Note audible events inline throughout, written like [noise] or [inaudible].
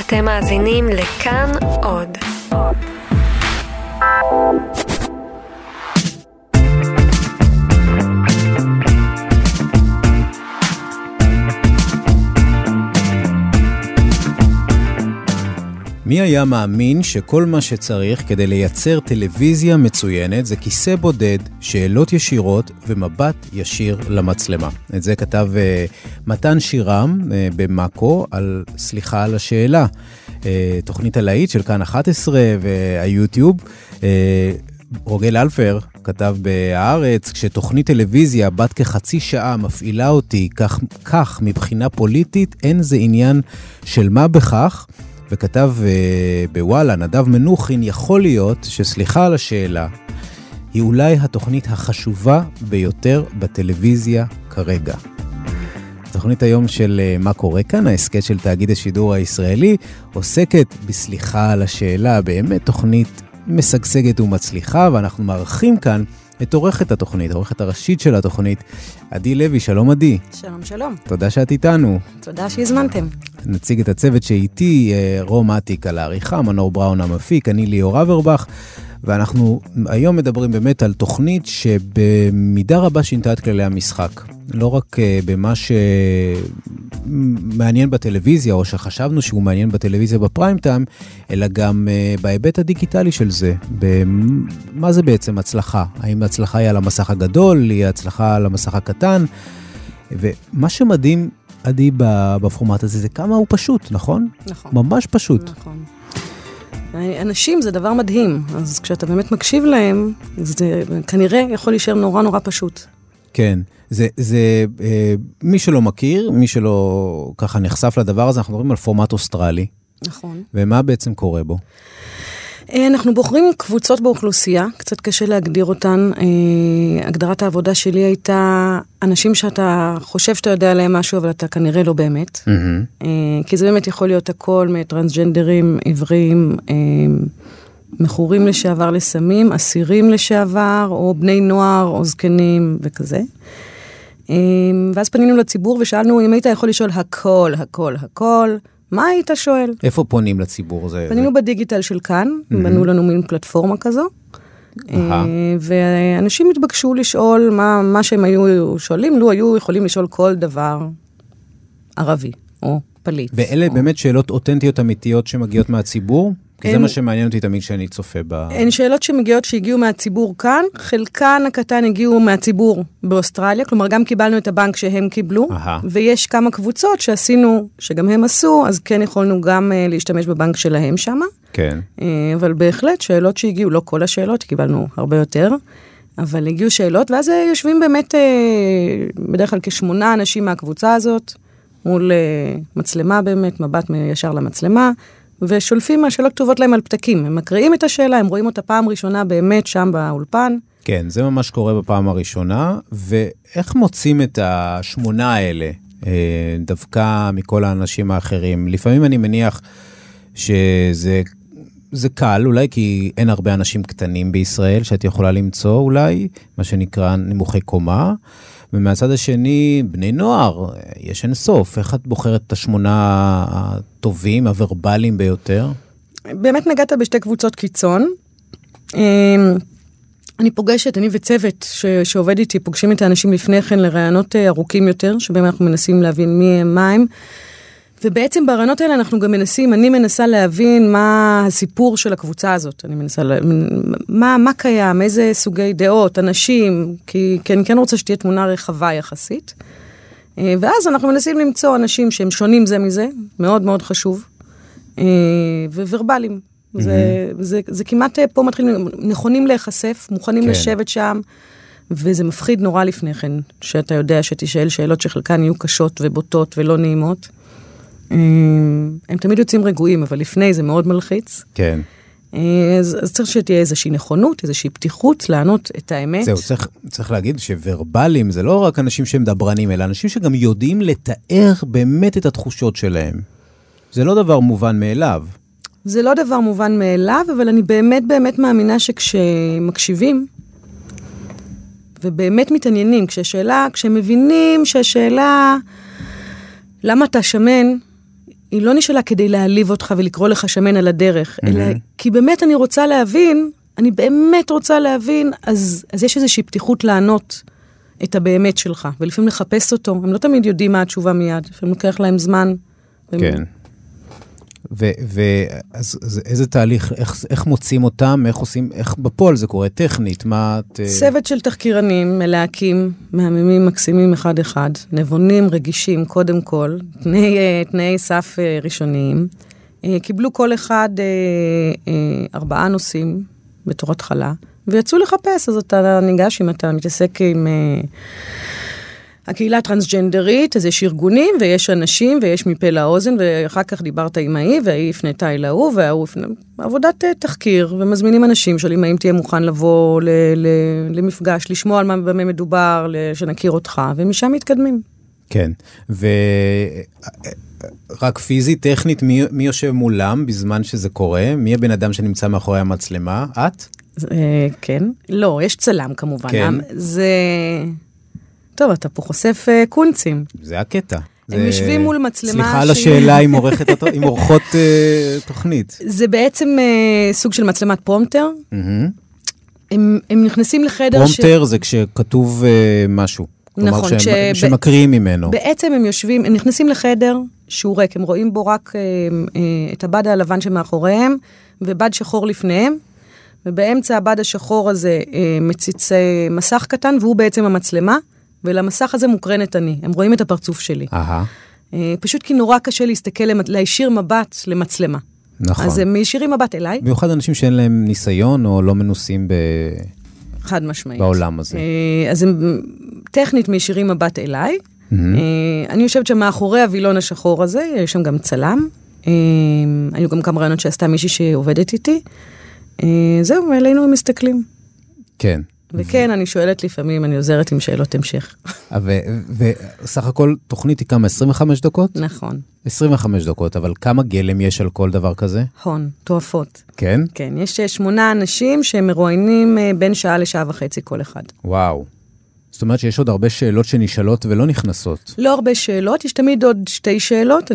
אתם מאזינים לכאן עוד. מי היה מאמין שכל מה שצריך כדי לייצר טלוויזיה מצוינת זה כיסא בודד, שאלות ישירות ומבט ישיר למצלמה. את זה כתב uh, מתן שירם uh, במאקו על סליחה על השאלה. Uh, תוכנית הלהיט של כאן 11 והיוטיוב. Uh, רוגל אלפר כתב בהארץ, כשתוכנית טלוויזיה בת כחצי שעה מפעילה אותי כך, כך מבחינה פוליטית, אין זה עניין של מה בכך. וכתב uh, בוואלה, נדב מנוחין, יכול להיות שסליחה על השאלה, היא אולי התוכנית החשובה ביותר בטלוויזיה כרגע. התוכנית היום של uh, מה קורה כאן, ההסכת של תאגיד השידור הישראלי, עוסקת בסליחה על השאלה, באמת תוכנית משגשגת ומצליחה, ואנחנו מארחים כאן את עורכת התוכנית, העורכת הראשית של התוכנית, עדי לוי. שלום עדי. שלום, שלום. תודה שאת איתנו. תודה שהזמנתם. נציג את הצוות שאיתי, אה, רום אטיק על העריכה, מנור בראון המפיק, אני ליאור אברבך, ואנחנו היום מדברים באמת על תוכנית שבמידה רבה שינתה את כללי המשחק. לא רק אה, במה שמעניין בטלוויזיה, או שחשבנו שהוא מעניין בטלוויזיה בפריים טיים, אלא גם אה, בהיבט הדיגיטלי של זה. מה זה בעצם הצלחה? האם ההצלחה היא על המסך הגדול, היא הצלחה על המסך הקטן? ומה שמדהים, עדי, בפורמט הזה, זה כמה הוא פשוט, נכון? נכון. ממש פשוט. נכון. אנשים זה דבר מדהים, אז כשאתה באמת מקשיב להם, זה כנראה יכול להישאר נורא נורא פשוט. כן. זה, זה אה, מי שלא מכיר, מי שלא ככה נחשף לדבר הזה, אנחנו מדברים על פורמט אוסטרלי. נכון. ומה בעצם קורה בו? אה, אנחנו בוחרים קבוצות באוכלוסייה, קצת קשה להגדיר אותן. אה, הגדרת העבודה שלי הייתה אנשים שאתה חושב שאתה יודע עליהם משהו, אבל אתה כנראה לא באמת. Mm-hmm. כי זה באמת יכול להיות הכל מטרנסג'נדרים, עיוורים, מכורים לשעבר לסמים, אסירים לשעבר, או בני נוער, או זקנים וכזה. ואז פנינו לציבור ושאלנו אם היית יכול לשאול הכל, הכל, הכל. מה היית שואל? איפה פונים לציבור? זה, פנינו זה... בדיגיטל של כאן, mm-hmm. בנו לנו מין פלטפורמה כזו. Uh-huh. ואנשים התבקשו לשאול מה, מה שהם היו שואלים, לו היו יכולים לשאול כל דבר ערבי או פליט. ואלה או... באמת שאלות אותנטיות אמיתיות שמגיעות מהציבור? כי אין, זה מה שמעניין אותי תמיד כשאני צופה ב... הן שאלות שמגיעות שהגיעו מהציבור כאן, חלקן הקטן הגיעו מהציבור באוסטרליה, כלומר גם קיבלנו את הבנק שהם קיבלו, Aha. ויש כמה קבוצות שעשינו, שגם הם עשו, אז כן יכולנו גם uh, להשתמש בבנק שלהם שם. כן. Uh, אבל בהחלט שאלות שהגיעו, לא כל השאלות, קיבלנו הרבה יותר. אבל הגיעו שאלות, ואז יושבים באמת, בדרך כלל כשמונה אנשים מהקבוצה הזאת, מול מצלמה באמת, מבט ישר למצלמה, ושולפים מהשאלות כתובות להם על פתקים. הם מקריאים את השאלה, הם רואים אותה פעם ראשונה באמת שם באולפן. כן, זה ממש קורה בפעם הראשונה. ואיך מוצאים את השמונה האלה, אה, דווקא מכל האנשים האחרים? לפעמים אני מניח שזה זה קל, אולי כי אין הרבה אנשים קטנים בישראל שאת יכולה למצוא אולי, מה שנקרא נמוכי קומה. ומהצד השני, בני נוער, יש אין סוף. איך את בוחרת את השמונה הטובים, הוורבליים ביותר? באמת נגעת בשתי קבוצות קיצון. אמ, אני פוגשת, אני וצוות ש, שעובד איתי, פוגשים את האנשים לפני כן לרעיונות אה, ארוכים יותר, שבהם אנחנו מנסים להבין מי הם, מה הם. ובעצם ברעיונות האלה אנחנו גם מנסים, אני מנסה להבין מה הסיפור של הקבוצה הזאת. אני מנסה, להבין מה, מה קיים, איזה סוגי דעות, אנשים, כי, כי אני כן רוצה שתהיה תמונה רחבה יחסית. אה, ואז אנחנו מנסים למצוא אנשים שהם שונים זה מזה, מאוד מאוד חשוב, אה, וורבליים. Mm-hmm. זה, זה, זה כמעט אה, פה מתחילים, נכונים להיחשף, מוכנים כן. לשבת שם, וזה מפחיד נורא לפני כן, שאתה יודע שתשאל שאלות שחלקן יהיו קשות ובוטות ולא נעימות. הם תמיד יוצאים רגועים, אבל לפני זה מאוד מלחיץ. כן. אז, אז צריך שתהיה איזושהי נכונות, איזושהי פתיחות לענות את האמת. זהו, צריך, צריך להגיד שוורבלים זה לא רק אנשים שהם דברנים, אלא אנשים שגם יודעים לתאר באמת את התחושות שלהם. זה לא דבר מובן מאליו. זה לא דבר מובן מאליו, אבל אני באמת באמת מאמינה שכשמקשיבים, ובאמת מתעניינים, כששאלה, כשמבינים שהשאלה, למה אתה שמן, היא לא נשאלה כדי להעליב אותך ולקרוא לך שמן על הדרך, mm-hmm. אלא כי באמת אני רוצה להבין, אני באמת רוצה להבין, אז, אז יש איזושהי פתיחות לענות את הבאמת שלך, ולפעמים לחפש אותו. הם לא תמיד יודעים מה התשובה מיד, לפעמים לוקח להם זמן. כן. ואז איזה תהליך, איך, איך מוצאים אותם, איך עושים, איך בפועל זה קורה טכנית, מה את... אה, צוות של תחקירנים, מלהקים, מהממים מקסימים אחד-אחד, נבונים, רגישים, קודם כל, תנאי, אה, תנאי סף אה, ראשוניים. קיבלו כל אחד ארבעה נושאים בתור התחלה, ויצאו לחפש, אז אתה ניגש אם אתה מתעסק עם... הקהילה הטרנסג'נדרית, אז יש ארגונים ויש אנשים ויש מפה לאוזן, ואחר כך דיברת עם ההיא, וההיא הפנתה אל ההוא, וההוא הפנה... עבודת אה, תחקיר, ומזמינים אנשים, שואלים האם תהיה מוכן לבוא ל- ל- למפגש, לשמוע על מה במה מדובר, שנכיר אותך, ומשם מתקדמים. כן, ורק פיזית, טכנית, מי, מי יושב מולם בזמן שזה קורה? מי הבן אדם שנמצא מאחורי המצלמה? את? אה, כן. לא, יש צלם כמובן. כן. זה... טוב, אתה פה חושף אה, קונצים. זה הקטע. הם. יושבים מול מצלמה סליחה על השאלה עם עורכות אה, תוכנית. [laughs] זה בעצם אה, סוג של מצלמת פרומפטר. הם, הם נכנסים לחדר פרומפטר ש... פרומפטר זה כשכתוב uh, משהו. נכון. כלומר, שהם, כש... שמקריאים ממנו. בעצם הם יושבים, הם נכנסים לחדר שהוא ריק, הם רואים בו רק uh, uh, את הבד הלבן שמאחוריהם ובד שחור לפניהם. ובאמצע הבד השחור הזה uh, מציץ uh, מסך קטן, והוא בעצם המצלמה. ולמסך הזה מוקרנת אני, הם רואים את הפרצוף שלי. אהה. אה, פשוט כי נורא קשה להסתכל, להישיר מבט למצלמה. נכון. אז הם מישירים מבט אליי. במיוחד אנשים שאין להם ניסיון או לא מנוסים ב... חד משמעית. בעולם הזה. אה, אז הם טכנית מישירים מבט אליי. Mm-hmm. אני יושבת שם מאחורי הווילון השחור הזה, יש שם גם צלם. היו גם כמה רעיונות שעשתה מישהי שעובדת איתי. זהו, אלינו הם מסתכלים. כן. וכן, אני שואלת לפעמים, אני עוזרת עם שאלות המשך. וסך הכל תוכנית היא כמה? 25 דקות? נכון. 25 דקות, אבל כמה גלם יש על כל דבר כזה? הון, תועפות. כן? כן, יש שמונה אנשים שמרואיינים אה, בין שעה לשעה וחצי כל אחד. וואו. זאת אומרת שיש עוד הרבה שאלות שנשאלות ולא נכנסות. לא הרבה שאלות, יש תמיד עוד שתי שאלות,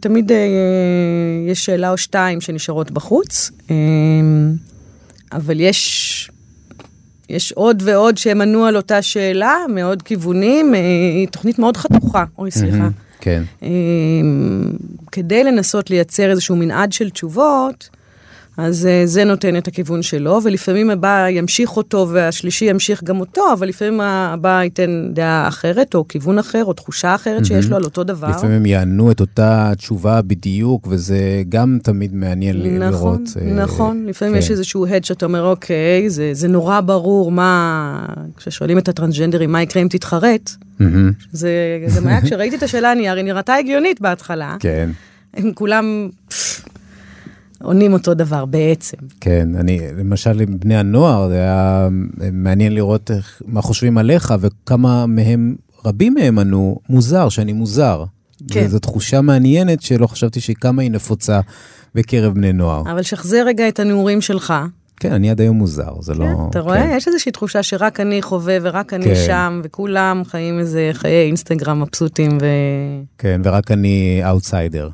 תמיד אה, יש שאלה או שתיים שנשארות בחוץ, אה, אבל יש יש עוד ועוד שהם ענו על אותה שאלה, מעוד כיוונים, אה, היא תוכנית מאוד חתוכה, אוי סליחה. כן. אה, כדי לנסות לייצר איזשהו מנעד של תשובות, אז uh, זה נותן את הכיוון שלו, ולפעמים הבא ימשיך אותו והשלישי ימשיך גם אותו, אבל לפעמים הבא ייתן דעה אחרת, או כיוון אחר, או תחושה אחרת mm-hmm. שיש לו על אותו דבר. לפעמים הם יענו את אותה תשובה בדיוק, וזה גם תמיד מעניין נכון, לראות. נכון, uh, נכון. לפעמים כן. יש איזשהו הד שאתה אומר, אוקיי, זה, זה נורא ברור מה... כששואלים את הטרנסג'נדרים, מה יקרה אם תתחרט, mm-hmm. זה, זה היה, כשראיתי את השאלה, אני הרי נראתה הגיונית בהתחלה. כן. הם כולם... עונים אותו דבר בעצם. כן, אני, למשל עם בני הנוער, זה היה מעניין לראות איך, מה חושבים עליך וכמה מהם, רבים מהם ענו, מוזר, שאני מוזר. כן. וזו תחושה מעניינת שלא חשבתי שכמה היא נפוצה בקרב בני נוער. אבל שחזר רגע את הנעורים שלך. כן, אני עד היום מוזר, זה לא... כן, אתה רואה? כן. יש איזושהי תחושה שרק אני חווה ורק אני כן. שם, וכולם חיים איזה חיי אינסטגרם מבסוטים ו... כן, ורק אני אאוטסיידר.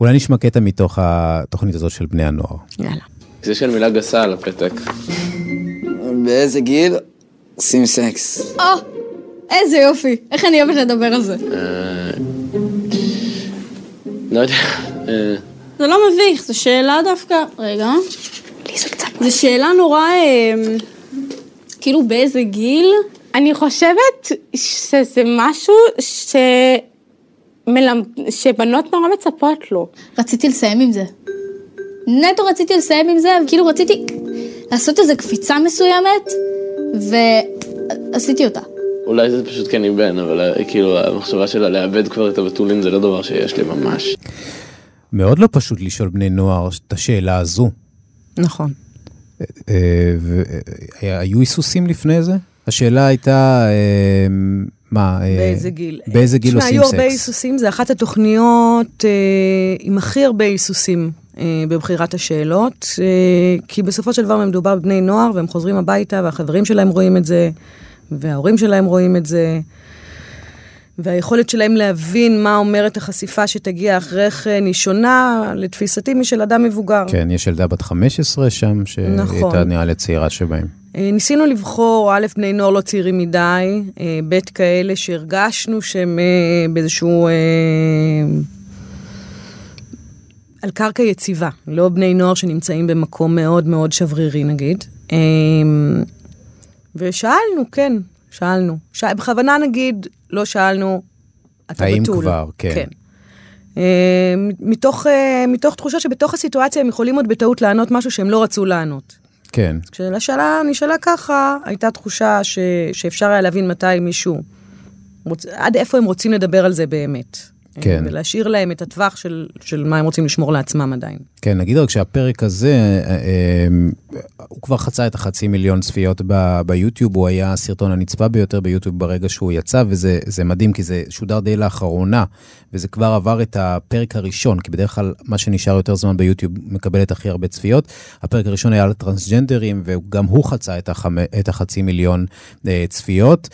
אולי נשמע קטע מתוך התוכנית הזאת של בני הנוער. יאללה. זה של מילה גסה על הפתק. באיזה גיל? שים סקס. או, איזה יופי. איך אני אוהבת לדבר על זה? אה, לא יודע. אה. זה לא מביך, זו שאלה דווקא... רגע. לי זה קצת... זו שאלה נורא... אה, כאילו באיזה גיל? אני חושבת שזה משהו ש... מלמד... שבנות נורא מצפות לו. רציתי לסיים עם זה. נטו רציתי לסיים עם זה, כאילו רציתי לעשות איזו קפיצה מסוימת, ועשיתי אותה. אולי זה פשוט כן איבן, אבל אה, כאילו המחשבה שלה לאבד כבר את הבתולים זה לא דבר שיש לי ממש. מאוד לא פשוט לשאול בני נוער את השאלה הזו. נכון. אה, אה, היו היסוסים לפני זה? השאלה הייתה, מה? אה, באיזה גיל? באיזה גיל עושים סקס? היו הרבה היסוסים, זה אחת התוכניות אה, עם הכי הרבה היסוסים אה, בבחירת השאלות, אה, כי בסופו של דבר מדובר בבני נוער, והם חוזרים הביתה, והחברים שלהם רואים את זה, וההורים שלהם רואים את זה. והיכולת שלהם להבין מה אומרת החשיפה שתגיע אחרי כן היא שונה, לתפיסתי, משל אדם מבוגר. כן, יש ילדה בת 15 שם, שהיא נכון. נראה לי צעירה שבהם. אה, ניסינו לבחור, א', בני נוער לא צעירים מדי, אה, ב', כאלה שהרגשנו שהם אה, באיזשהו... על קרקע יציבה, לא בני נוער שנמצאים במקום מאוד מאוד שברירי נגיד. ושאלנו, כן, שאלנו. ש... בכוונה נגיד, לא שאלנו, אתה האם בתול. כבר, כן. כן. מתוך, מתוך תחושה שבתוך הסיטואציה הם יכולים עוד בטעות לענות משהו שהם לא רצו לענות. כן, כשהשאלה נשאלה ככה, הייתה תחושה ש, שאפשר היה להבין מתי מישהו, רוצ, עד איפה הם רוצים לדבר על זה באמת. כן. ולהשאיר להם את הטווח של, של מה הם רוצים לשמור לעצמם עדיין. כן, נגיד רק שהפרק הזה, אה, אה, הוא כבר חצה את החצי מיליון צפיות ב- ביוטיוב, הוא היה הסרטון הנצפה ביותר ביוטיוב ברגע שהוא יצא, וזה זה מדהים, כי זה שודר די לאחרונה, וזה כבר עבר את הפרק הראשון, כי בדרך כלל מה שנשאר יותר זמן ביוטיוב מקבל את הכי הרבה צפיות. הפרק הראשון היה על טרנסג'נדרים, וגם הוא חצה את, החמ... את החצי מיליון אה, צפיות.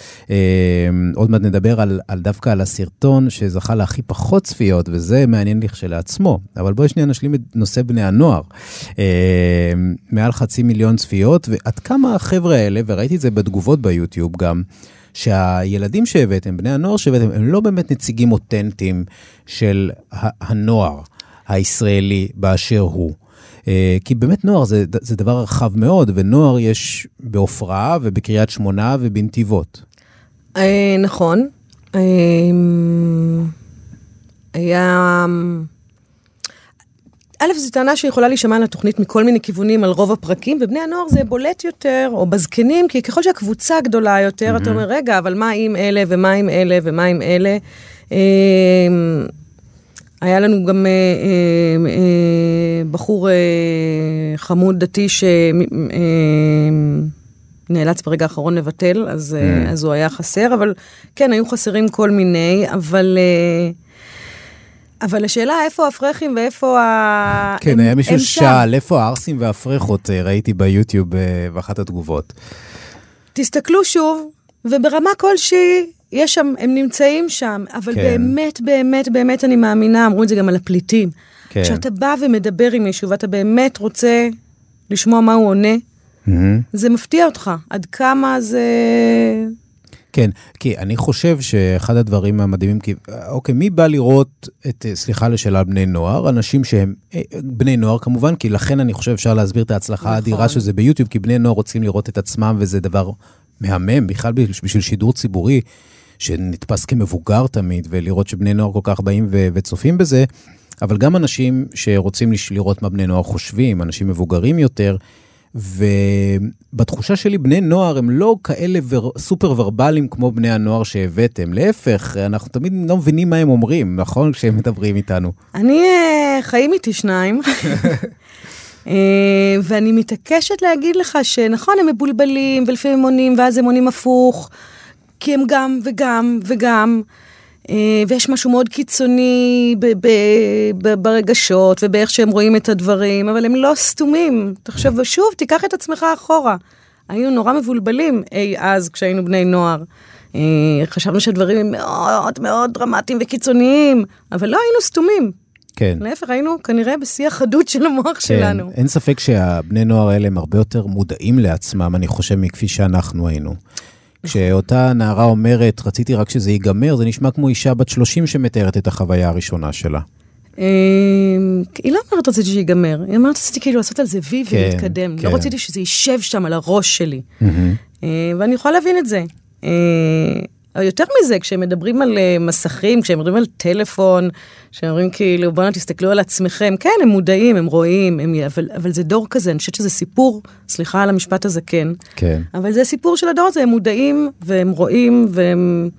עוד מעט נדבר על, על דווקא על הסרטון שזכה להכי פחות צפיות, וזה מעניין לכשלעצמו. אבל בואי שנייה נשלים את נושא בני הנוער. אה, מעל חצי מיליון צפיות, ועד כמה החבר'ה האלה, וראיתי את זה בתגובות ביוטיוב גם, שהילדים שהבאתם, בני הנוער שהבאתם, הם לא באמת נציגים אותנטיים של הנוער הישראלי באשר הוא. אה, כי באמת נוער זה, זה דבר רחב מאוד, ונוער יש בעופרה ובקריית שמונה ובנתיבות. אה, נכון. אה, היה... א', זו טענה שיכולה להישמע לתוכנית מכל מיני כיוונים על רוב הפרקים, ובני הנוער זה בולט יותר, או בזקנים, כי ככל שהקבוצה גדולה יותר, אתה אומר, רגע, אבל מה עם אלה, ומה עם אלה, ומה עם אלה? אה, היה לנו גם אה, אה, אה, בחור אה, חמוד דתי שנאלץ ברגע האחרון לבטל, אז, אה, אז הוא היה חסר, אבל כן, היו חסרים כל מיני, אבל... אה, אבל השאלה איפה הפרחים ואיפה ה... כן, הם- היה מישהו. ששאל, איפה הערסים והפרחות, אה, ראיתי ביוטיוב אה, באחת התגובות. תסתכלו שוב, וברמה כלשהי, יש שם, הם נמצאים שם, אבל כן. באמת, באמת, באמת אני מאמינה, אמרו את זה גם על הפליטים. כן. כשאתה בא ומדבר עם מישהו ואתה באמת רוצה לשמוע מה הוא עונה, מהמם. זה מפתיע אותך, עד כמה זה... כן, כי אני חושב שאחד הדברים המדהימים, כי אוקיי, מי בא לראות את, אה, סליחה לשאלה על בני נוער, אנשים שהם אה, בני נוער כמובן, כי לכן אני חושב אפשר להסביר את ההצלחה נכון. האדירה של זה ביוטיוב, כי בני נוער רוצים לראות את עצמם וזה דבר מהמם, בכלל בשביל, שידור ציבורי, שנתפס כמבוגר תמיד, ולראות שבני נוער כל כך באים ו, וצופים בזה, אבל גם אנשים שרוצים לראות מה בני נוער חושבים, אנשים מבוגרים יותר, ובתחושה שלי, בני נוער הם לא כאלה ור... סופר ורבליים כמו בני הנוער שהבאתם. להפך, אנחנו תמיד לא מבינים מה הם אומרים, נכון? כשהם מדברים איתנו. אני, אה, חיים איתי שניים, [laughs] אה, ואני מתעקשת להגיד לך שנכון, הם מבולבלים, ולפעמים הם עונים, ואז הם עונים הפוך, כי הם גם וגם וגם, ויש משהו מאוד קיצוני ב- ב- ב- ברגשות ובאיך שהם רואים את הדברים, אבל הם לא סתומים. תחשוב, שוב, תיקח את עצמך אחורה. היינו נורא מבולבלים אי אז כשהיינו בני נוער. אה, חשבנו שהדברים הם מאוד מאוד דרמטיים וקיצוניים, אבל לא היינו סתומים. כן. להפך, היינו כנראה בשיא החדות של המוח שלנו. אין ספק שהבני נוער האלה הם הרבה יותר מודעים לעצמם, אני חושב, מכפי שאנחנו היינו. כשאותה נערה אומרת, רציתי רק שזה ייגמר, זה נשמע כמו אישה בת 30 שמתארת את החוויה הראשונה שלה. אה, היא לא אומרת רציתי שיגמר, היא אומרת רציתי כאילו לעשות על זה וי כן, ולהתקדם. כן. לא רציתי שזה יישב שם על הראש שלי. אה, ואני יכולה להבין את זה. אבל יותר מזה, כשהם מדברים על אה, מסכים, כשהם מדברים על טלפון, כשהם אומרים כאילו, בואנה תסתכלו על עצמכם, כן, הם מודעים, הם רואים, הם, אבל, אבל זה דור כזה, אני חושבת שזה סיפור, סליחה על המשפט הזה, כן. כן. אבל זה סיפור של הדור הזה, הם מודעים, והם רואים, והם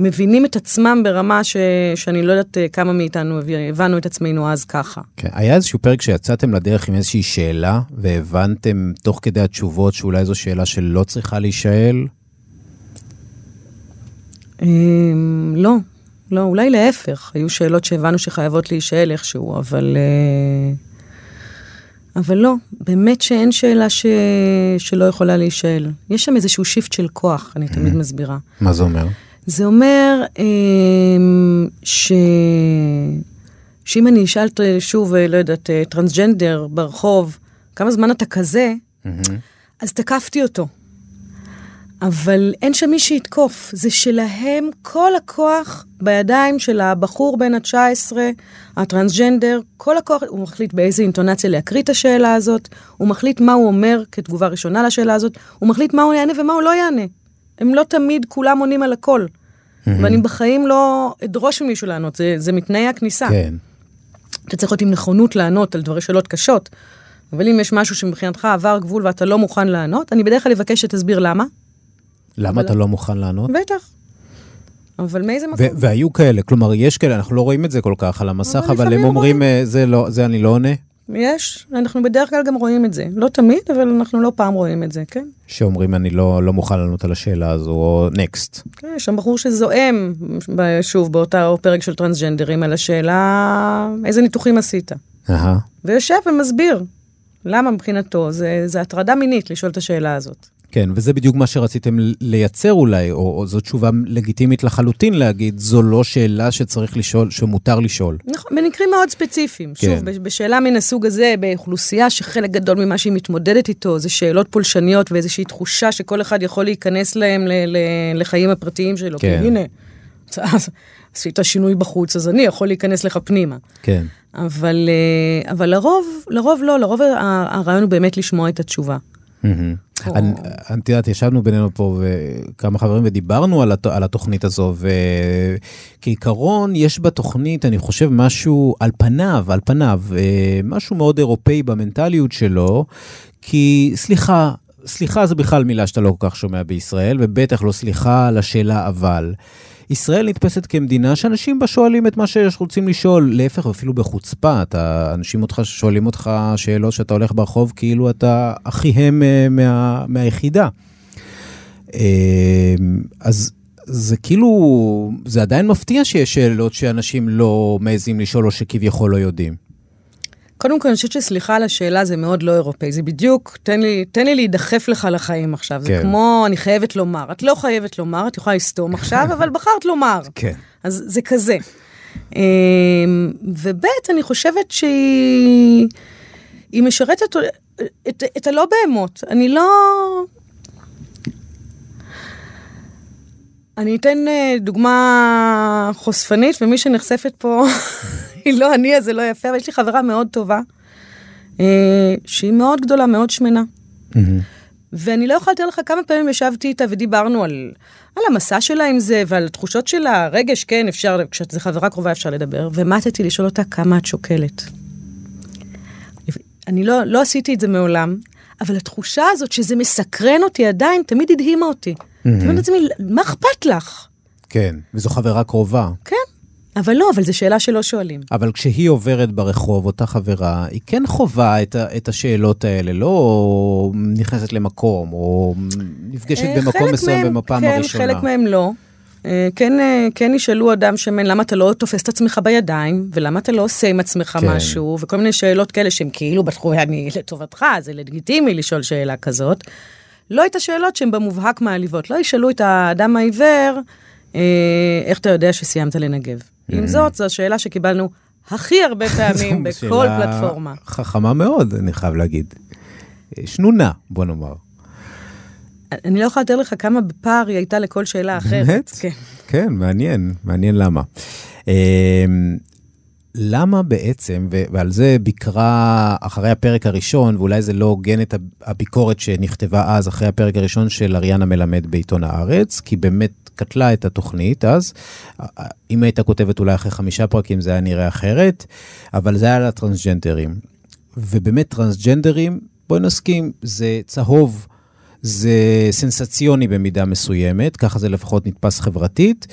מבינים את עצמם ברמה ש, שאני לא יודעת אה, כמה מאיתנו הבנו את עצמנו אז ככה. כן. היה איזשהו פרק שיצאתם לדרך עם איזושהי שאלה, והבנתם תוך כדי התשובות שאולי זו שאלה שלא צריכה להישאל? אמ, לא, לא, אולי להפך, היו שאלות שהבנו שחייבות להישאל איכשהו, אבל... אה, אבל לא, באמת שאין שאלה ש... שלא יכולה להישאל. יש שם איזשהו שיפט של כוח, אני תמיד מסבירה. מה זה אומר? זה אומר אה, ש... שאם אני אשאל ת- שוב, אה, לא יודעת, אה, טרנסג'נדר ברחוב, כמה זמן אתה כזה, אז תקפתי אותו. אבל אין שם מי שיתקוף, זה שלהם כל הכוח בידיים של הבחור בן ה-19, הטרנסג'נדר, כל הכוח, הוא מחליט באיזה אינטונציה להקריא את השאלה הזאת, הוא מחליט מה הוא אומר כתגובה ראשונה לשאלה הזאת, הוא מחליט מה הוא יענה ומה הוא לא יענה. הם לא תמיד כולם עונים על הכל. ואני בחיים לא אדרוש ממישהו לענות, זה, זה מתנאי הכניסה. כן. אתה צריך להיות עם נכונות לענות על דברי שאלות קשות. אבל אם יש משהו שמבחינתך עבר גבול ואתה לא מוכן לענות, אני בדרך כלל אבקש שתסביר למה. למה אתה לא מוכן לענות? בטח. אבל מאיזה מקום? והיו כאלה, כלומר, יש כאלה, אנחנו לא רואים את זה כל כך על המסך, אבל אבל הם אומרים, אה, זה לא, זה אני לא עונה, יש, אנחנו בדרך כלל גם רואים את זה. לא תמיד, אבל אנחנו לא פעם רואים את זה, כן? שאומרים, אני לא לא מוכן לענות על השאלה הזו, או נקסט. כן, יש שם בחור שזועם, שוב, באותו פרק של טרנסג'נדרים, על השאלה איזה ניתוחים עשית. אהה. ויושב ומסביר למה מבחינתו, זה, זה הטרדה מינית לשאול את השאלה הזאת. כן, וזה בדיוק מה שרציתם לייצר אולי, או, או זו תשובה לגיטימית לחלוטין להגיד, זו לא שאלה שצריך לשאול, שמותר לשאול. נכון, במקרים מאוד ספציפיים. כן. שוב, בש- בשאלה מן הסוג הזה, באוכלוסייה שחלק גדול ממה שהיא מתמודדת איתו זה שאלות פולשניות ואיזושהי תחושה שכל אחד יכול להיכנס להם ל- ל- לחיים הפרטיים שלו. כן. כי הנה, עשית שינוי בחוץ, אז אני יכול להיכנס לך פנימה. כן. אבל, אה, אבל לרוב, לרוב לא, לרוב הרעיון הוא באמת לשמוע את התשובה. אני- את יודעת, ישבנו בינינו פה כמה חברים ודיברנו על, הת, על התוכנית הזו, וכעיקרון יש בתוכנית, אני חושב, משהו על פניו, על פניו, אה, משהו מאוד אירופאי במנטליות שלו, כי סליחה, סליחה זה בכלל מילה שאתה לא כל כך שומע בישראל, ובטח לא סליחה על השאלה אבל. ישראל נתפסת כמדינה שאנשים בה שואלים את מה שרוצים לשאול, להפך, אפילו בחוצפה, אתה, אנשים אותך שואלים אותך שאלות שאתה הולך ברחוב כאילו אתה אחיהם אה, מה, מהיחידה. אה, אז זה כאילו, זה עדיין מפתיע שיש שאלות שאנשים לא מעזים לשאול או שכביכול לא יודעים. קודם כל, אני חושבת שסליחה על השאלה זה מאוד לא אירופאי. זה בדיוק, תן לי, תן לי להידחף לך לחיים עכשיו. זה כן. כמו, אני חייבת לומר. את לא חייבת לומר, את יכולה לסתום [laughs] עכשיו, אבל בחרת לומר. כן. אז זה כזה. אמ, וב', אני חושבת שהיא היא משרתת את, את הלא בהמות. אני לא... אני אתן אה, דוגמה חושפנית, ומי שנחשפת פה [laughs] [laughs] לא אני, אז זה לא יפה, אבל יש לי חברה מאוד טובה, אה, שהיא מאוד גדולה, מאוד שמנה. ואני לא יכולה לתאר לך כמה פעמים ישבתי איתה ודיברנו על, על המסע שלה עם זה ועל תחושות שלה, רגש, כן, אפשר, כשזו חברה קרובה אפשר לדבר, ומטתי לשאול אותה כמה את שוקלת. אני לא, לא עשיתי את זה מעולם, אבל התחושה הזאת שזה מסקרן אותי עדיין, תמיד הדהימה אותי. אני אומרת לעצמי, מה אכפת לך? כן, וזו חברה קרובה. כן. אבל לא, אבל זו שאלה שלא שואלים. אבל כשהיא עוברת ברחוב, אותה חברה, היא כן חווה את, ה, את השאלות האלה, לא נכנסת למקום, או נפגשת אה, במקום מסוים בפעם כן, הראשונה. חלק מהם לא. אה, כן, אה, כן ישאלו אדם שמן, למה אתה לא תופס את עצמך בידיים, ולמה אתה לא עושה עם עצמך כן. משהו, וכל מיני שאלות כאלה שהן כאילו בתחום, אני לטובתך, זה לגיטימי לשאול שאלה כזאת. לא את השאלות שהן במובהק מעליבות, לא ישאלו את האדם העיוור, איך אתה יודע שסיימת לנגב. עם זאת, זו השאלה שקיבלנו הכי הרבה [laughs] פעמים בכל שאלה פלטפורמה. חכמה מאוד, אני חייב להגיד. שנונה, בוא נאמר. אני לא יכולה לתאר לך כמה בפער היא הייתה לכל שאלה אחרת. באמת? כן. כן, מעניין, מעניין למה. אמ, למה בעצם, ועל זה ביקרה אחרי הפרק הראשון, ואולי זה לא הוגן את הביקורת שנכתבה אז, אחרי הפרק הראשון של אריאנה מלמד בעיתון הארץ, כי באמת קטלה את התוכנית אז. אם הייתה כותבת אולי אחרי חמישה פרקים זה היה נראה אחרת, אבל זה היה על הטרנסג'נדרים. ובאמת טרנסג'נדרים, בואי נסכים, זה צהוב. זה סנסציוני במידה מסוימת, ככה זה לפחות נתפס חברתית.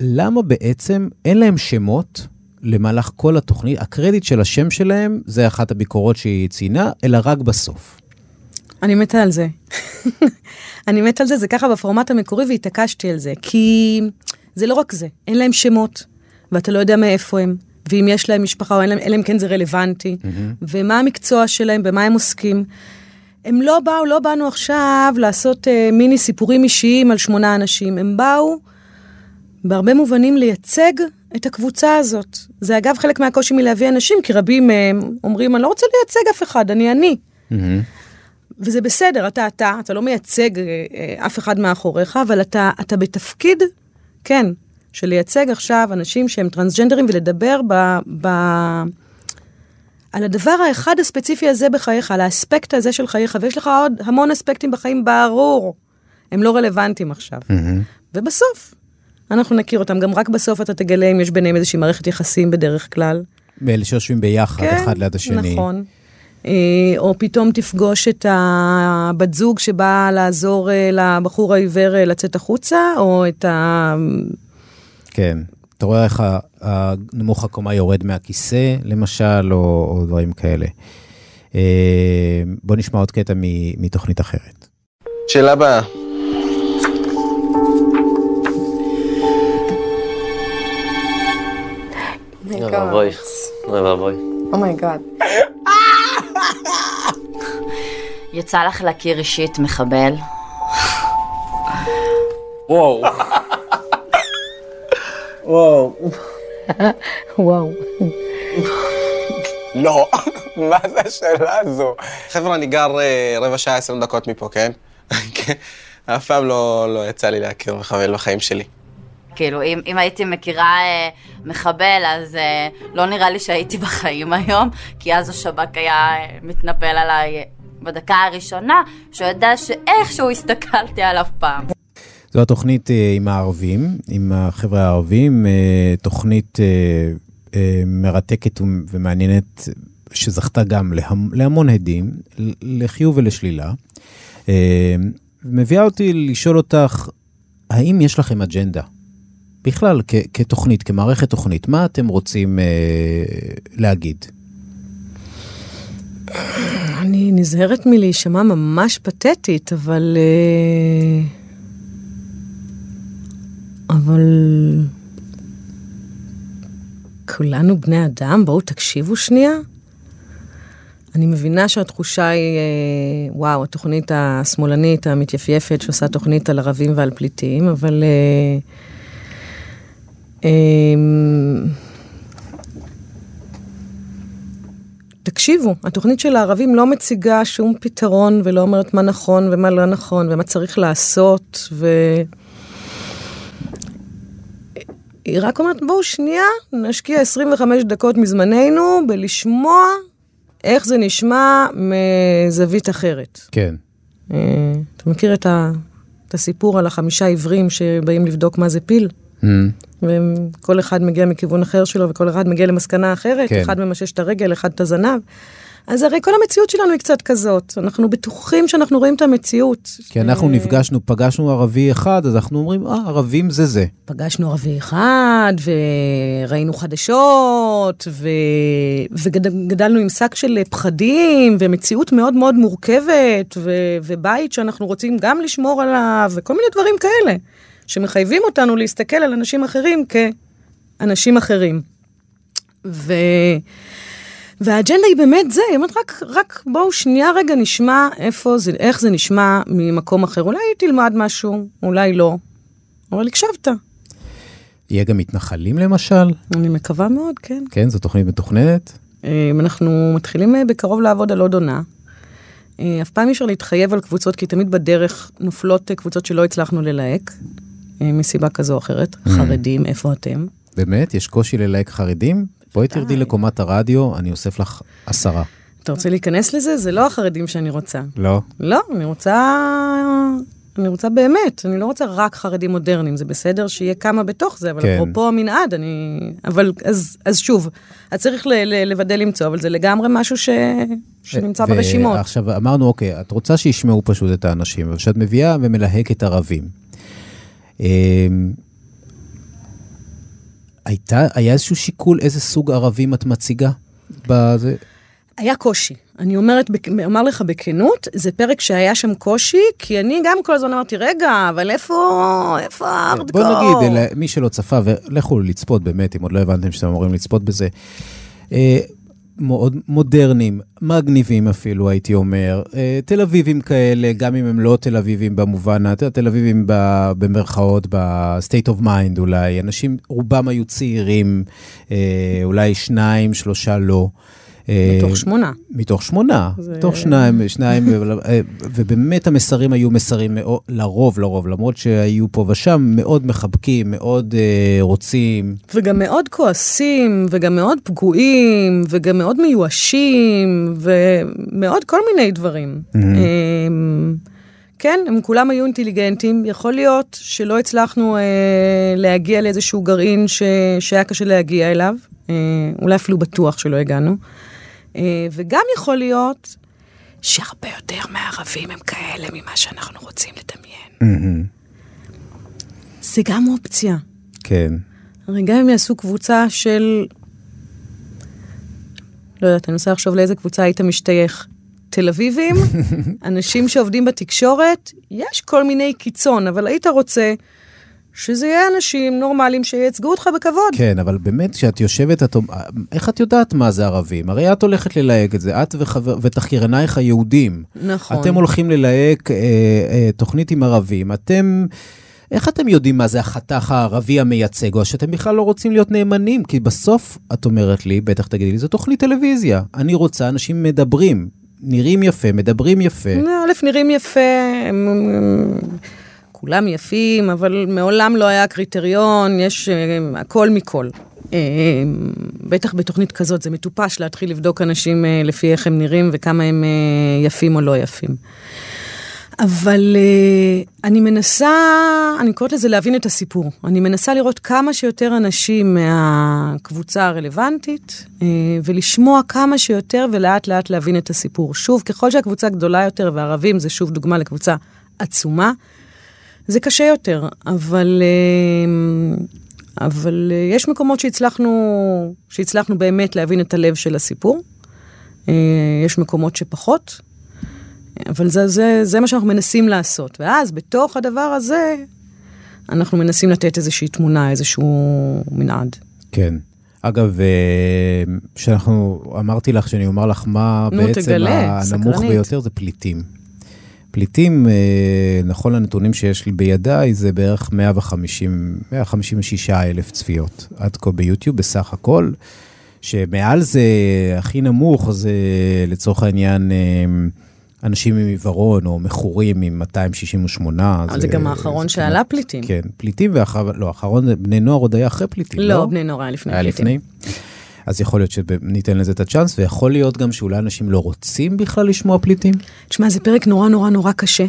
למה בעצם אין להם שמות למהלך כל התוכנית? הקרדיט של השם שלהם, זה אחת הביקורות שהיא ציינה, אלא רק בסוף. אני מתה על זה. [laughs] אני מתה על זה, זה ככה בפורמט המקורי והתעקשתי על זה. כי זה לא רק זה, אין להם שמות, ואתה לא יודע מאיפה הם, ואם יש להם משפחה או אין להם, אלא אם כן זה רלוונטי, ומה המקצוע שלהם, במה הם עוסקים. הם לא באו, לא באנו עכשיו לעשות אה, מיני סיפורים אישיים על שמונה אנשים, הם באו בהרבה מובנים לייצג את הקבוצה הזאת. זה אגב חלק מהקושי מלהביא אנשים, כי רבים מהם אומרים, אני לא רוצה לייצג אף אחד, אני אני. וזה בסדר, אתה אתה, אתה לא מייצג אה, אה, אף אחד מאחוריך, אבל אתה, אתה בתפקיד, כן, של לייצג עכשיו אנשים שהם טרנסג'נדרים ולדבר ב, ב, על הדבר האחד הספציפי הזה בחייך, על האספקט הזה של חייך, ויש לך עוד המון אספקטים בחיים, ברור, הם לא רלוונטיים עכשיו. ובסוף, אנחנו נכיר אותם, גם רק בסוף אתה תגלה אם יש ביניהם איזושהי מערכת יחסים בדרך כלל. מאלה שיושבים ביחד, אחד ליד השני. נכון. אה, או פתאום תפגוש את הבת זוג שבאה לעזור אה, לבחור העיוור אה, לצאת החוצה, או את ה... כן. אתה רואה איך הנמוך הקומה יורד מהכיסא, למשל, או, או דברים כאלה. אה, בוא נשמע עוד קטע מתוכנית אחרת. שאלה הבאה. אוי ואבוי. אוי ואבוי. Oh my God. יצא לך להכיר אישית מחבל? וואו. וואו. [laughs] וואו. [laughs] לא, [laughs] מה זה השאלה הזו? חבר'ה, אני גר אה, רבע שעה, עשרים דקות מפה, כן? כן. אף פעם לא לא יצא לי להכיר מחבל בחיים שלי. כאילו, אם, אם הייתי מכירה אה, מחבל, אז אה, לא נראה לי שהייתי [laughs] בחיים היום, כי אז השב"כ היה אה, מתנפל עליי בדקה הראשונה, שהוא ידע שאיכשהו הסתכלתי עליו פעם. זו התוכנית אה, עם הערבים, עם החבר'ה הערבים, אה, תוכנית אה, מרתקת ומ- ומעניינת, שזכתה גם להמ, להמון הדים, לחיוב ולשלילה. אה, מביאה אותי לשאול אותך, האם יש לכם אג'נדה? בכלל, כ- כתוכנית, כמערכת תוכנית, מה אתם רוצים אה, להגיד? אני נזהרת מלהישמע ממש פתטית, אבל... אה, אבל... כולנו בני אדם, בואו תקשיבו שנייה. אני מבינה שהתחושה היא, אה, וואו, התוכנית השמאלנית המתייפייפת שעושה תוכנית על ערבים ועל פליטים, אבל... אה, תקשיבו, התוכנית של הערבים לא מציגה שום פתרון ולא אומרת מה נכון ומה לא נכון ומה צריך לעשות ו... היא רק אומרת, בואו שנייה, נשקיע 25 דקות מזמננו בלשמוע איך זה נשמע מזווית אחרת. כן. אה, אתה מכיר את, ה... את הסיפור על החמישה עיוורים שבאים לבדוק מה זה פיל? Mm, וכל אחד מגיע מכיוון אחר שלו, וכל אחד מגיע למסקנה אחרת, כן. כן. אחד ממשש את הרגל, אחד את הזנב. אז הרי כל המציאות שלנו היא קצת כזאת. אנחנו בטוחים שאנחנו רואים את המציאות. כי אנחנו אה, נפגשנו, פגשנו ערבי אחד, אז אנחנו אומרים, אה, ערבים זה זה. פגשנו ערבי אחד, וראינו חדשות, ו... וגדלנו עם שק של פחדים, ומציאות מאוד מאוד מורכבת, ו... ובית שאנחנו רוצים גם לשמור עליו, וכל מיני דברים כאלה, שמחייבים אותנו להסתכל על אנשים אחרים כאנשים אחרים. ו... והאג'נדה היא באמת זה, היא אומרת, רק, רק בואו שנייה רגע נשמע איפה זה, איך זה נשמע ממקום אחר. אולי תלמד משהו, אולי לא, אבל הקשבת. יהיה גם מתנחלים למשל? אני מקווה מאוד, כן. כן, זו תוכנית מתוכננת. אה, אנחנו מתחילים אה, בקרוב לעבוד על עוד עונה. אה, אף פעם אי אפשר להתחייב על קבוצות, כי תמיד בדרך נופלות אה, קבוצות שלא הצלחנו ללהק, מסיבה כזו או אחרת. חרדים, איפה אתם? באמת? יש קושי ללהק חרדים? בואי תרדי לקומת הרדיו, אני אוסף לך עשרה. אתה רוצה להיכנס לזה? זה לא החרדים שאני רוצה. לא? לא, אני רוצה... אני רוצה באמת, אני לא רוצה רק חרדים מודרניים, זה בסדר שיהיה כמה בתוך זה, אבל כן. אפרופו המנעד, אני... אבל אז, אז שוב, אז צריך ל, ל, לוודא למצוא, אבל זה לגמרי משהו ש... שנמצא ברשימות. עכשיו אמרנו, אוקיי, את רוצה שישמעו פשוט את האנשים, אבל כשאת מביאה ומלהקת ערבים, הייתה, היה איזשהו שיקול איזה סוג ערבים את מציגה? בזה? היה קושי. אני אומרת, אומר לך בכנות, זה פרק שהיה שם קושי, כי אני גם כל הזמן אמרתי, רגע, אבל איפה, איפה הארדקור? בוא נגיד, מי שלא צפה, ולכו לצפות באמת, אם עוד לא הבנתם שאתם אמורים לצפות בזה. מאוד מודרניים, מגניבים אפילו, הייתי אומר. אה, תל אביבים כאלה, גם אם הם לא תל אביבים במובן, תל אביבים במרכאות, ב-state of mind אולי. אנשים, רובם היו צעירים, אה, אולי שניים, שלושה לא. אה, מתוך שמונה. מתוך שמונה, זה- מתוך שניים, שניים, אה, ובאמת המסרים היו מסרים לרוב, לרוב, למרות שהיו פה ושם מאוד מחבקים, מאוד אה, רוצים. וגם מאוד כועסים, וגם מאוד פגועים, וגם מאוד מיואשים, ומאוד כל מיני דברים. אמ, כן, הם כולם היו אינטליגנטים. יכול להיות שלא הצלחנו אה, להגיע לאיזשהו גרעין ש... שהיה קשה להגיע אליו, אה, אולי אפילו בטוח שלא הגענו. אה, וגם יכול להיות שהרבה יותר מהערבים הם כאלה ממה שאנחנו רוצים לדמיין. מהמם. זה גם אופציה. כן. הרי גם אם יעשו קבוצה של... לא יודעת, אני מנסה לחשוב לאיזה קבוצה היית משתייך. תל אביבים, [laughs] אנשים שעובדים בתקשורת, יש כל מיני קיצון, אבל היית רוצה שזה יהיה אנשים נורמליים שייצגו אותך בכבוד. כן, אבל באמת, כשאת יושבת, את... איך את יודעת מה זה ערבים? הרי את הולכת ללהק את זה, את וחבר... ותחקירנייך היהודים. נכון. אתם הולכים ללהק אה, אה, תוכנית עם ערבים, אתם... איך אתם יודעים מה זה החתך הערבי המייצג, או שאתם בכלל לא רוצים להיות נאמנים? כי בסוף, את אומרת לי, בטח תגידי לי, זו תוכנית טלוויזיה. אני רוצה אנשים מדברים, נראים יפה, מדברים יפה. א', נראים יפה, הם, כולם יפים, אבל מעולם לא היה קריטריון, יש אה, הכל מכל. אה, בטח בתוכנית כזאת זה מטופש להתחיל לבדוק אנשים אה, לפי איך הם נראים וכמה הם אה, יפים או לא יפים. אבל אה, אני מנסה, אני קוראת לזה להבין את הסיפור. אני מנסה לראות כמה שיותר אנשים מהקבוצה הרלוונטית, אה, ולשמוע כמה שיותר ולאט לאט להבין את הסיפור. שוב, ככל שהקבוצה גדולה יותר, וערבים זה שוב דוגמה לקבוצה עצומה, זה קשה יותר, אבל, אה, אבל אה, יש מקומות שהצלחנו, שהצלחנו באמת להבין את הלב של הסיפור. אה, יש מקומות שפחות, אבל זה, זה, זה מה שאנחנו מנסים לעשות. ואז בתוך הדבר הזה, אנחנו מנסים לתת איזושהי תמונה, איזשהו מנעד. כן. אגב, שאנחנו, אמרתי לך שאני אומר לך מה נו, בעצם תגלה, הנמוך סקרנית. ביותר זה פליטים. פליטים, אה, נכון לנתונים שיש לי בידיי, זה בערך 150, 156 אלף צפיות עד כה ביוטיוב בסך הכל, שמעל זה הכי נמוך זה לצורך העניין אה, אנשים עם עיוורון או מכורים עם 268. אבל זה גם האחרון שעלה פליטים. כן, פליטים ואחר, לא, האחרון, בני נוער עוד היה אחרי פליטים, לא? לא, בני נוער היה לפני היה פליטים. לפני? אז יכול להיות שניתן לזה את הצ'אנס, ויכול להיות גם שאולי אנשים לא רוצים בכלל לשמוע פליטים. תשמע, זה פרק נורא נורא נורא קשה.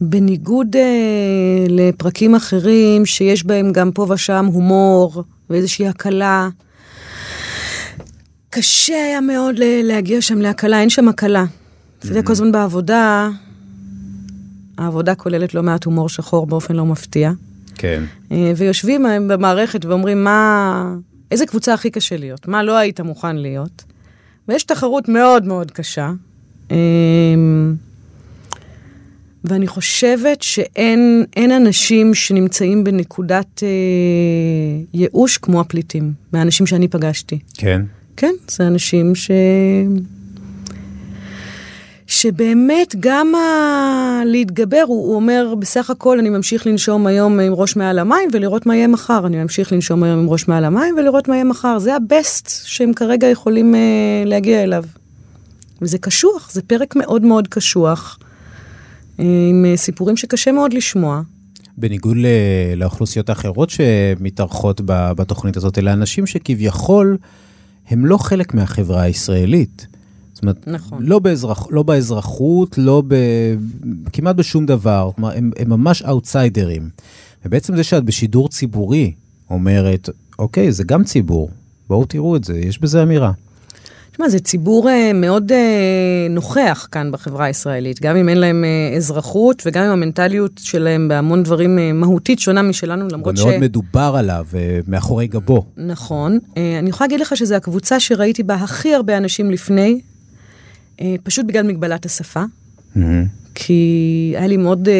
בניגוד אה, לפרקים אחרים, שיש בהם גם פה ושם הומור ואיזושהי הקלה, קשה היה מאוד להגיע שם להקלה, אין שם הקלה. אתה יודע, כל הזמן בעבודה, העבודה כוללת לא מעט הומור שחור באופן לא מפתיע. כן. אה, ויושבים הם במערכת ואומרים, מה... איזה קבוצה הכי קשה להיות? מה לא היית מוכן להיות? ויש תחרות מאוד מאוד קשה. אה, ואני חושבת שאין אין אנשים שנמצאים בנקודת אה, ייאוש כמו הפליטים, מהאנשים שאני פגשתי. כן. כן, זה אנשים ש... שבאמת גם ה... להתגבר, הוא, הוא אומר, בסך הכל אני ממשיך לנשום היום עם ראש מעל המים ולראות מה יהיה מחר. אני ממשיך לנשום היום עם ראש מעל המים ולראות מה יהיה מחר. זה הבסט שהם כרגע יכולים uh, להגיע אליו. וזה קשוח, זה פרק מאוד מאוד קשוח, uh, עם uh, סיפורים שקשה מאוד לשמוע. בניגוד לאוכלוסיות האחרות שמתארחות בתוכנית הזאת, אלה אנשים שכביכול הם לא חלק מהחברה הישראלית. זאת אומרת, נכון. לא, באזרח, לא באזרחות, לא ב... כמעט בשום דבר. כלומר, הם, הם ממש אאוטסיידרים. ובעצם זה שאת בשידור ציבורי אומרת, אוקיי, זה גם ציבור, בואו תראו את זה, יש בזה אמירה. תשמע, זה ציבור uh, מאוד uh, נוכח כאן בחברה הישראלית, גם אם אין להם uh, אזרחות וגם אם המנטליות שלהם בהמון דברים uh, מהותית שונה משלנו, למרות ש... ומאוד מדובר עליו, אה, מאחורי גבו. נכון. Uh, אני יכולה להגיד לך שזו הקבוצה שראיתי בה הכי הרבה אנשים לפני, פשוט בגלל מגבלת השפה. כי היה לי מאוד, uh,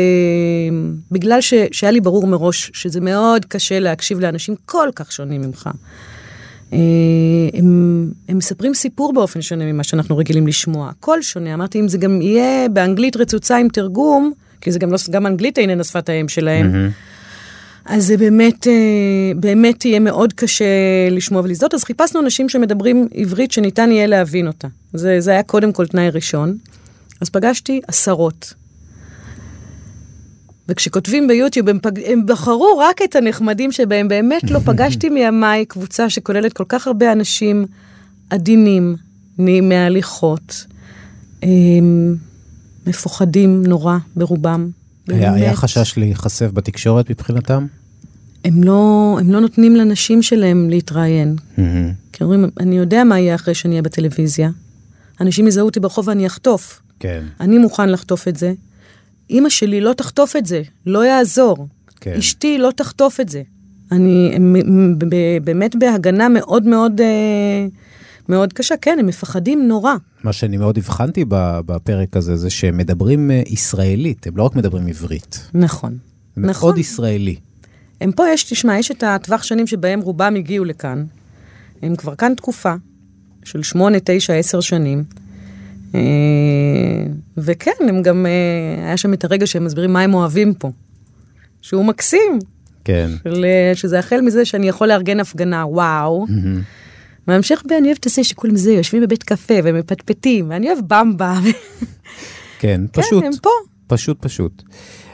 בגלל ש, שהיה לי ברור מראש שזה מאוד קשה להקשיב לאנשים כל כך שונים ממך. Uh, הם, הם מספרים סיפור באופן שונה ממה שאנחנו רגילים לשמוע. הכל שונה. אמרתי, אם זה גם יהיה באנגלית רצוצה עם תרגום, כי זה גם לא, גם אנגלית איננה שפת האם שלהם, אז זה באמת, אה, באמת יהיה מאוד קשה לשמוע ולזדות. אז חיפשנו אנשים שמדברים עברית שניתן יהיה להבין אותה. זה, זה היה קודם כל תנאי ראשון. אז פגשתי עשרות. וכשכותבים ביוטיוב, הם, פג... הם בחרו רק את הנחמדים שבהם. באמת לא [laughs] פגשתי מימיי קבוצה שכוללת כל כך הרבה אנשים עדינים, נעימי הליכות, הם, מפוחדים נורא ברובם. היה, היה באמת. חשש להיחשף בתקשורת מבחינתם? הם לא, הם לא נותנים לנשים שלהם להתראיין. כי אומרים, אני יודע מה יהיה אחרי שאני אהיה בטלוויזיה. אנשים יזהו אותי ברחוב ואני אחטוף. כן. אני מוכן לחטוף את זה. אימא שלי לא תחטוף את זה, לא יעזור. כן. אשתי לא תחטוף את זה. אני הם, באמת בהגנה מאוד מאוד, אה, מאוד קשה. כן, הם מפחדים נורא. מה שאני מאוד הבחנתי בפרק הזה, זה שהם מדברים אה, ישראלית, הם לא רק מדברים עברית. נכון. זה נכון. מאוד ישראלי. הם פה יש, תשמע, יש את הטווח שנים שבהם רובם הגיעו לכאן. הם כבר כאן תקופה של שמונה, תשע, עשר שנים. אה, וכן, הם גם, אה, היה שם את הרגע שהם מסבירים מה הם אוהבים פה. שהוא מקסים, כן. של, שזה החל מזה שאני יכול לארגן הפגנה, וואו. והמשך ב, אני אוהבת את זה שכולם זה, יושבים בבית קפה ומפטפטים, ואני אוהב במבה. כן, כן, פשוט. הם פה. פשוט פשוט.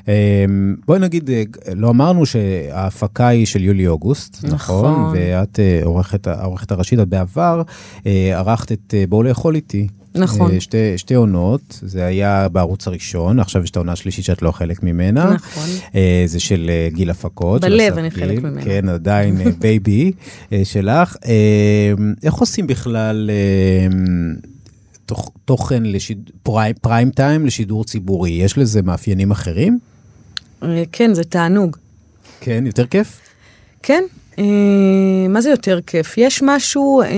אמ, בואי נגיד, אה, לא אמרנו שההפקה היא של יולי-אוגוסט, נכון? נכון. ואת אה, עורכת, העורכת הראשית, את בעבר אה, ערכת את בואו לאכול איתי. נכון. אה, שתי, שתי עונות, זה היה בערוץ הראשון, עכשיו יש את העונה השלישית שאת לא חלק ממנה. נכון. אה, זה של אה, גיל הפקות. בלב אני חלק. ממנה. כן, עדיין [laughs] baby שלך. איך עושים בכלל תוכ, תוכן לשיד... פריים, פריים טיים לשידור ציבורי? יש לזה מאפיינים אחרים? כן, זה תענוג. כן, יותר כיף? כן, מה זה יותר כיף? יש משהו אה,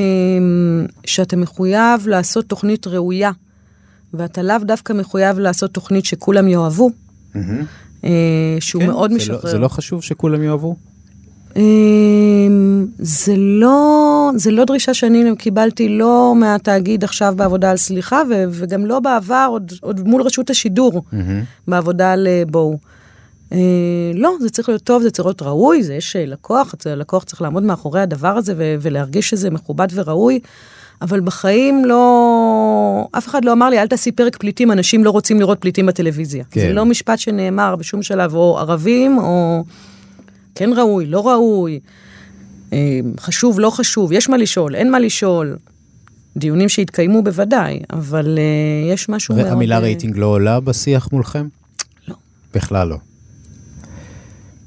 שאתה מחויב לעשות תוכנית ראויה, ואתה לאו דווקא מחויב לעשות תוכנית שכולם יאהבו, אה, שהוא כן, מאוד זה משחרר. לא, זה לא חשוב שכולם יאהבו? אה, זה לא, זה לא דרישה שאני קיבלתי לא מהתאגיד עכשיו בעבודה על סליחה, ו- וגם לא בעבר, עוד, עוד מול רשות השידור, בעבודה על אה, בואו. אה, לא, זה צריך להיות טוב, זה צריך להיות ראוי, זה יש אה, לקוח, זה- לקוח צריך לעמוד מאחורי הדבר הזה ו- ולהרגיש שזה מכובד וראוי, אבל בחיים לא... אף אחד לא אמר לי, אל תעשי פרק פליטים, אנשים לא רוצים לראות פליטים בטלוויזיה. כן. זה לא משפט שנאמר בשום שלב, או ערבים, או כן ראוי, לא ראוי, אה, חשוב, לא חשוב, יש מה לשאול, אין מה לשאול. דיונים שהתקיימו בוודאי, אבל יש משהו מאוד... המילה אה, רייטינג לא עולה בשיח מולכם? לא. בכלל לא.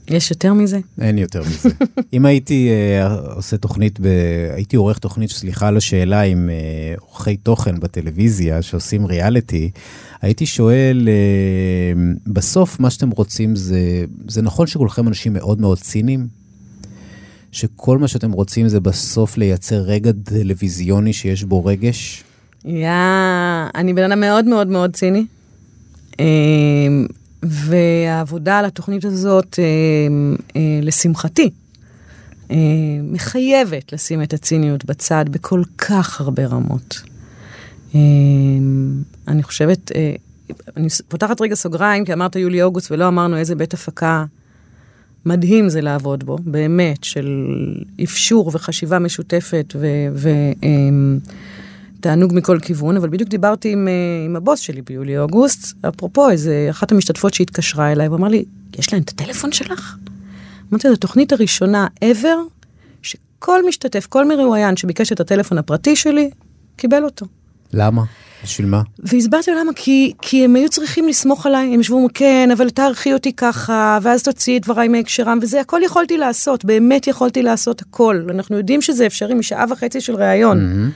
יש יותר מזה? אין יותר מזה. [laughs] אם הייתי אה, עושה תוכנית, ב... הייתי עורך תוכנית, סליחה על השאלה, עם אה, עורכי תוכן בטלוויזיה שעושים ריאליטי, הייתי שואל, אה, בסוף מה שאתם רוצים זה, זה נכון שכולכם אנשים מאוד מאוד ציניים? שכל מה שאתם רוצים זה בסוף לייצר רגע טלוויזיוני שיש בו רגש? יא, אני בן אדם מאוד מאוד מאוד ציני. אה, והעבודה על התוכנית הזאת, אה, אה, לשמחתי, אה, מחייבת לשים את הציניות בצד בכל כך הרבה רמות. אה, אני חושבת, אה, אני פותחת רגע סוגריים, כי אמרת יולי-אוגוסט ולא אמרנו איזה בית הפקה מדהים זה לעבוד בו, באמת, של אפשור וחשיבה משותפת ותענוג מכל כיוון, אבל בדיוק דיברתי עם, אה, עם הבוס שלי ביולי-אוגוסט, אפרופו איזה אחת המשתתפות שהתקשרה אליי, ואמר לי, יש להם את הטלפון שלך? אמרתי, זו התוכנית הראשונה ever, שכל משתתף, כל מרואיין שביקש את הטלפון הפרטי שלי, קיבל אותו. למה? בשביל מה? והסברתי למה, כי, כי הם היו צריכים לסמוך עליי, הם ישבו, כן, אבל תערכי אותי ככה, ואז תוציאי את דבריי מהקשרם, וזה הכל יכולתי לעשות, באמת יכולתי לעשות הכל. אנחנו יודעים שזה אפשרי משעה וחצי של ראיון. אמ,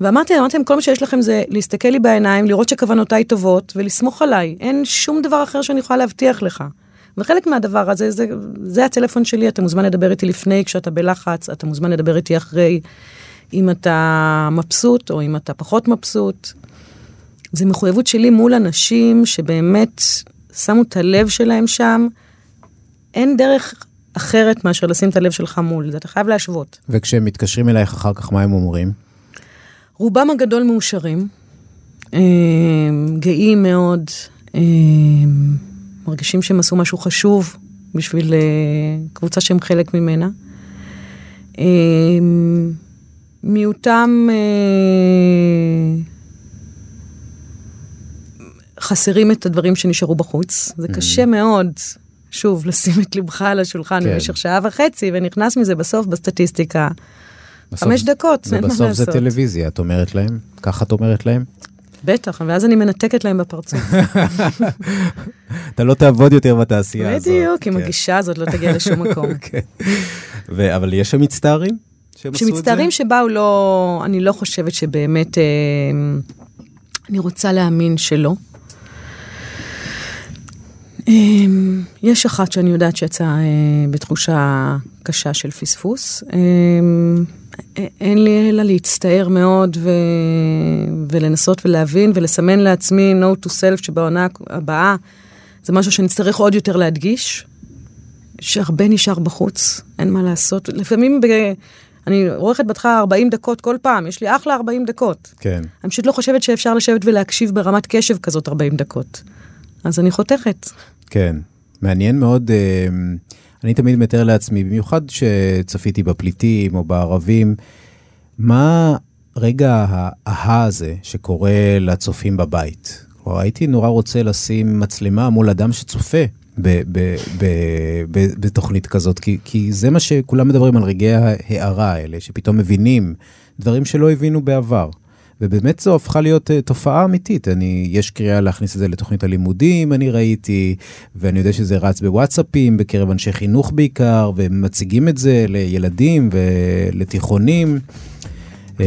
ואמרתי, אמרתי להם, כל מה שיש לכם זה להסתכל לי בעיניים, לראות שכוונותיי טובות, ולסמוך עליי. אין שום דבר אחר שאני יכולה להבטיח לך. וחלק מהדבר הזה, זה, זה הטלפון שלי, אתה מוזמן לדבר איתי לפני כשאתה בלחץ, אתה מוזמן לדבר איתי אחרי, אם אתה מבסוט או אם אתה פחות מבסוט. זו מחויבות שלי מול אנשים שבאמת שמו את הלב שלהם שם. אין דרך אחרת מאשר לשים את הלב שלך מול זה, אתה חייב להשוות. וכשהם מתקשרים אלייך אחר כך, מה הם אומרים? רובם הגדול מאושרים, אה, גאים מאוד, אה, מרגישים שהם עשו משהו חשוב בשביל אה, קבוצה שהם חלק ממנה. מיעוטם חסרים את הדברים שנשארו בחוץ. זה קשה מאוד, שוב, לשים את לבך על השולחן כן. במשך שעה וחצי, ונכנס מזה בסוף בסטטיסטיקה. בסוף- חמש דקות, אין מה ובסוף זה לעשות. טלוויזיה, את אומרת להם? ככה את אומרת להם? בטח, ואז אני מנתקת להם בפרצוף. [laughs] אתה לא תעבוד יותר בתעשייה הזאת. בדיוק, עם כן. הגישה הזאת לא תגיע לשום [laughs] מקום. כן. אבל יש שם מצטערים? שמצטערים שבאו לא, אני לא חושבת שבאמת, אה, אני רוצה להאמין שלא. אה, יש אחת שאני יודעת שיצאה אה, בתחושה קשה של פספוס. אה, אין לי אלא להצטער מאוד ו... ולנסות ולהבין ולסמן לעצמי no to self שבעונה הבאה זה משהו שנצטרך עוד יותר להדגיש. שהרבה נשאר בחוץ, אין מה לעשות. לפעמים ב... אני עורכת בהתחלה 40 דקות כל פעם, יש לי אחלה 40 דקות. כן. אני פשוט לא חושבת שאפשר לשבת ולהקשיב ברמת קשב כזאת 40 דקות. אז אני חותכת. כן, מעניין מאוד. אה, אני תמיד מתאר לעצמי, במיוחד שצפיתי בפליטים או בערבים, מה רגע האהה הזה שקורה לצופים בבית? כלומר, הייתי נורא רוצה לשים מצלמה מול אדם שצופה ב- ב- ב- בתוכנית כזאת, כי, כי זה מה שכולם מדברים על רגעי ההארה האלה, שפתאום מבינים דברים שלא הבינו בעבר. ובאמת זו הפכה להיות uh, תופעה אמיתית. אני, יש קריאה להכניס את זה לתוכנית הלימודים, אני ראיתי, ואני יודע שזה רץ בוואטסאפים, בקרב אנשי חינוך בעיקר, ומציגים את זה לילדים ולתיכונים. Uh,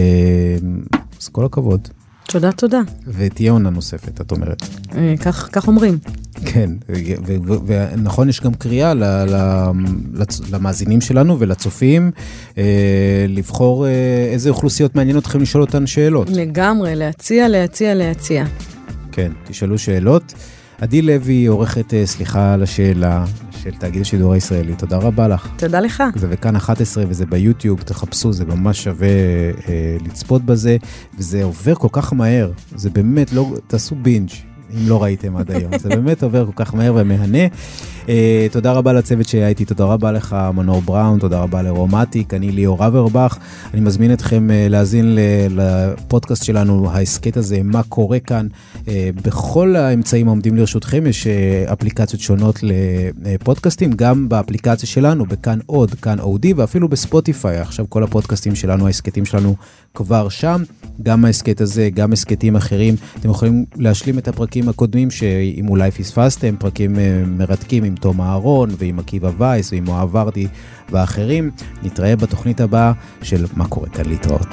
אז כל הכבוד. תודה, תודה. ותהיה עונה נוספת, את אומרת. אה, כך, כך אומרים. כן, ונכון, יש גם קריאה ל- ל- למאזינים שלנו ולצופים, אה, לבחור אה, איזה אוכלוסיות מעניין אתכם לשאול אותן שאלות. לגמרי, להציע, להציע, להציע. כן, תשאלו שאלות. עדי לוי, עורכת אה, סליחה על השאלה של תאגיד השידור הישראלי, תודה רבה לך. תודה לך. זה בכאן 11 וזה ביוטיוב, תחפשו, זה ממש שווה אה, לצפות בזה, וזה עובר כל כך מהר, זה באמת, לא, תעשו בינג'. אם לא ראיתם עד היום, זה באמת עובר כל כך מהר ומהנה. אה, תודה רבה לצוות שהיה איתי, תודה רבה לך מנור בראון, תודה רבה לרומטיק, אני ליאור אברבך. אני מזמין אתכם אה, להאזין לפודקאסט שלנו, ההסכת הזה, מה קורה כאן. אה, בכל האמצעים העומדים לרשותכם יש אה, אפליקציות שונות לפודקאסטים, גם באפליקציה שלנו, בכאן עוד, כאן אודי, ואפילו בספוטיפיי. עכשיו כל הפודקאסטים שלנו, ההסכתים שלנו כבר שם. גם ההסכת הזה, גם הסכתים אחרים. אתם יכולים להשלים את הפרקים הקודמים, שאם אולי פספסתם, פרקים אה, מרתקים עם תום אהרון ועם עקיבא וייס ועם מואב ורדי ואחרים. נתראה בתוכנית הבאה של מה קורה כאן להתראות.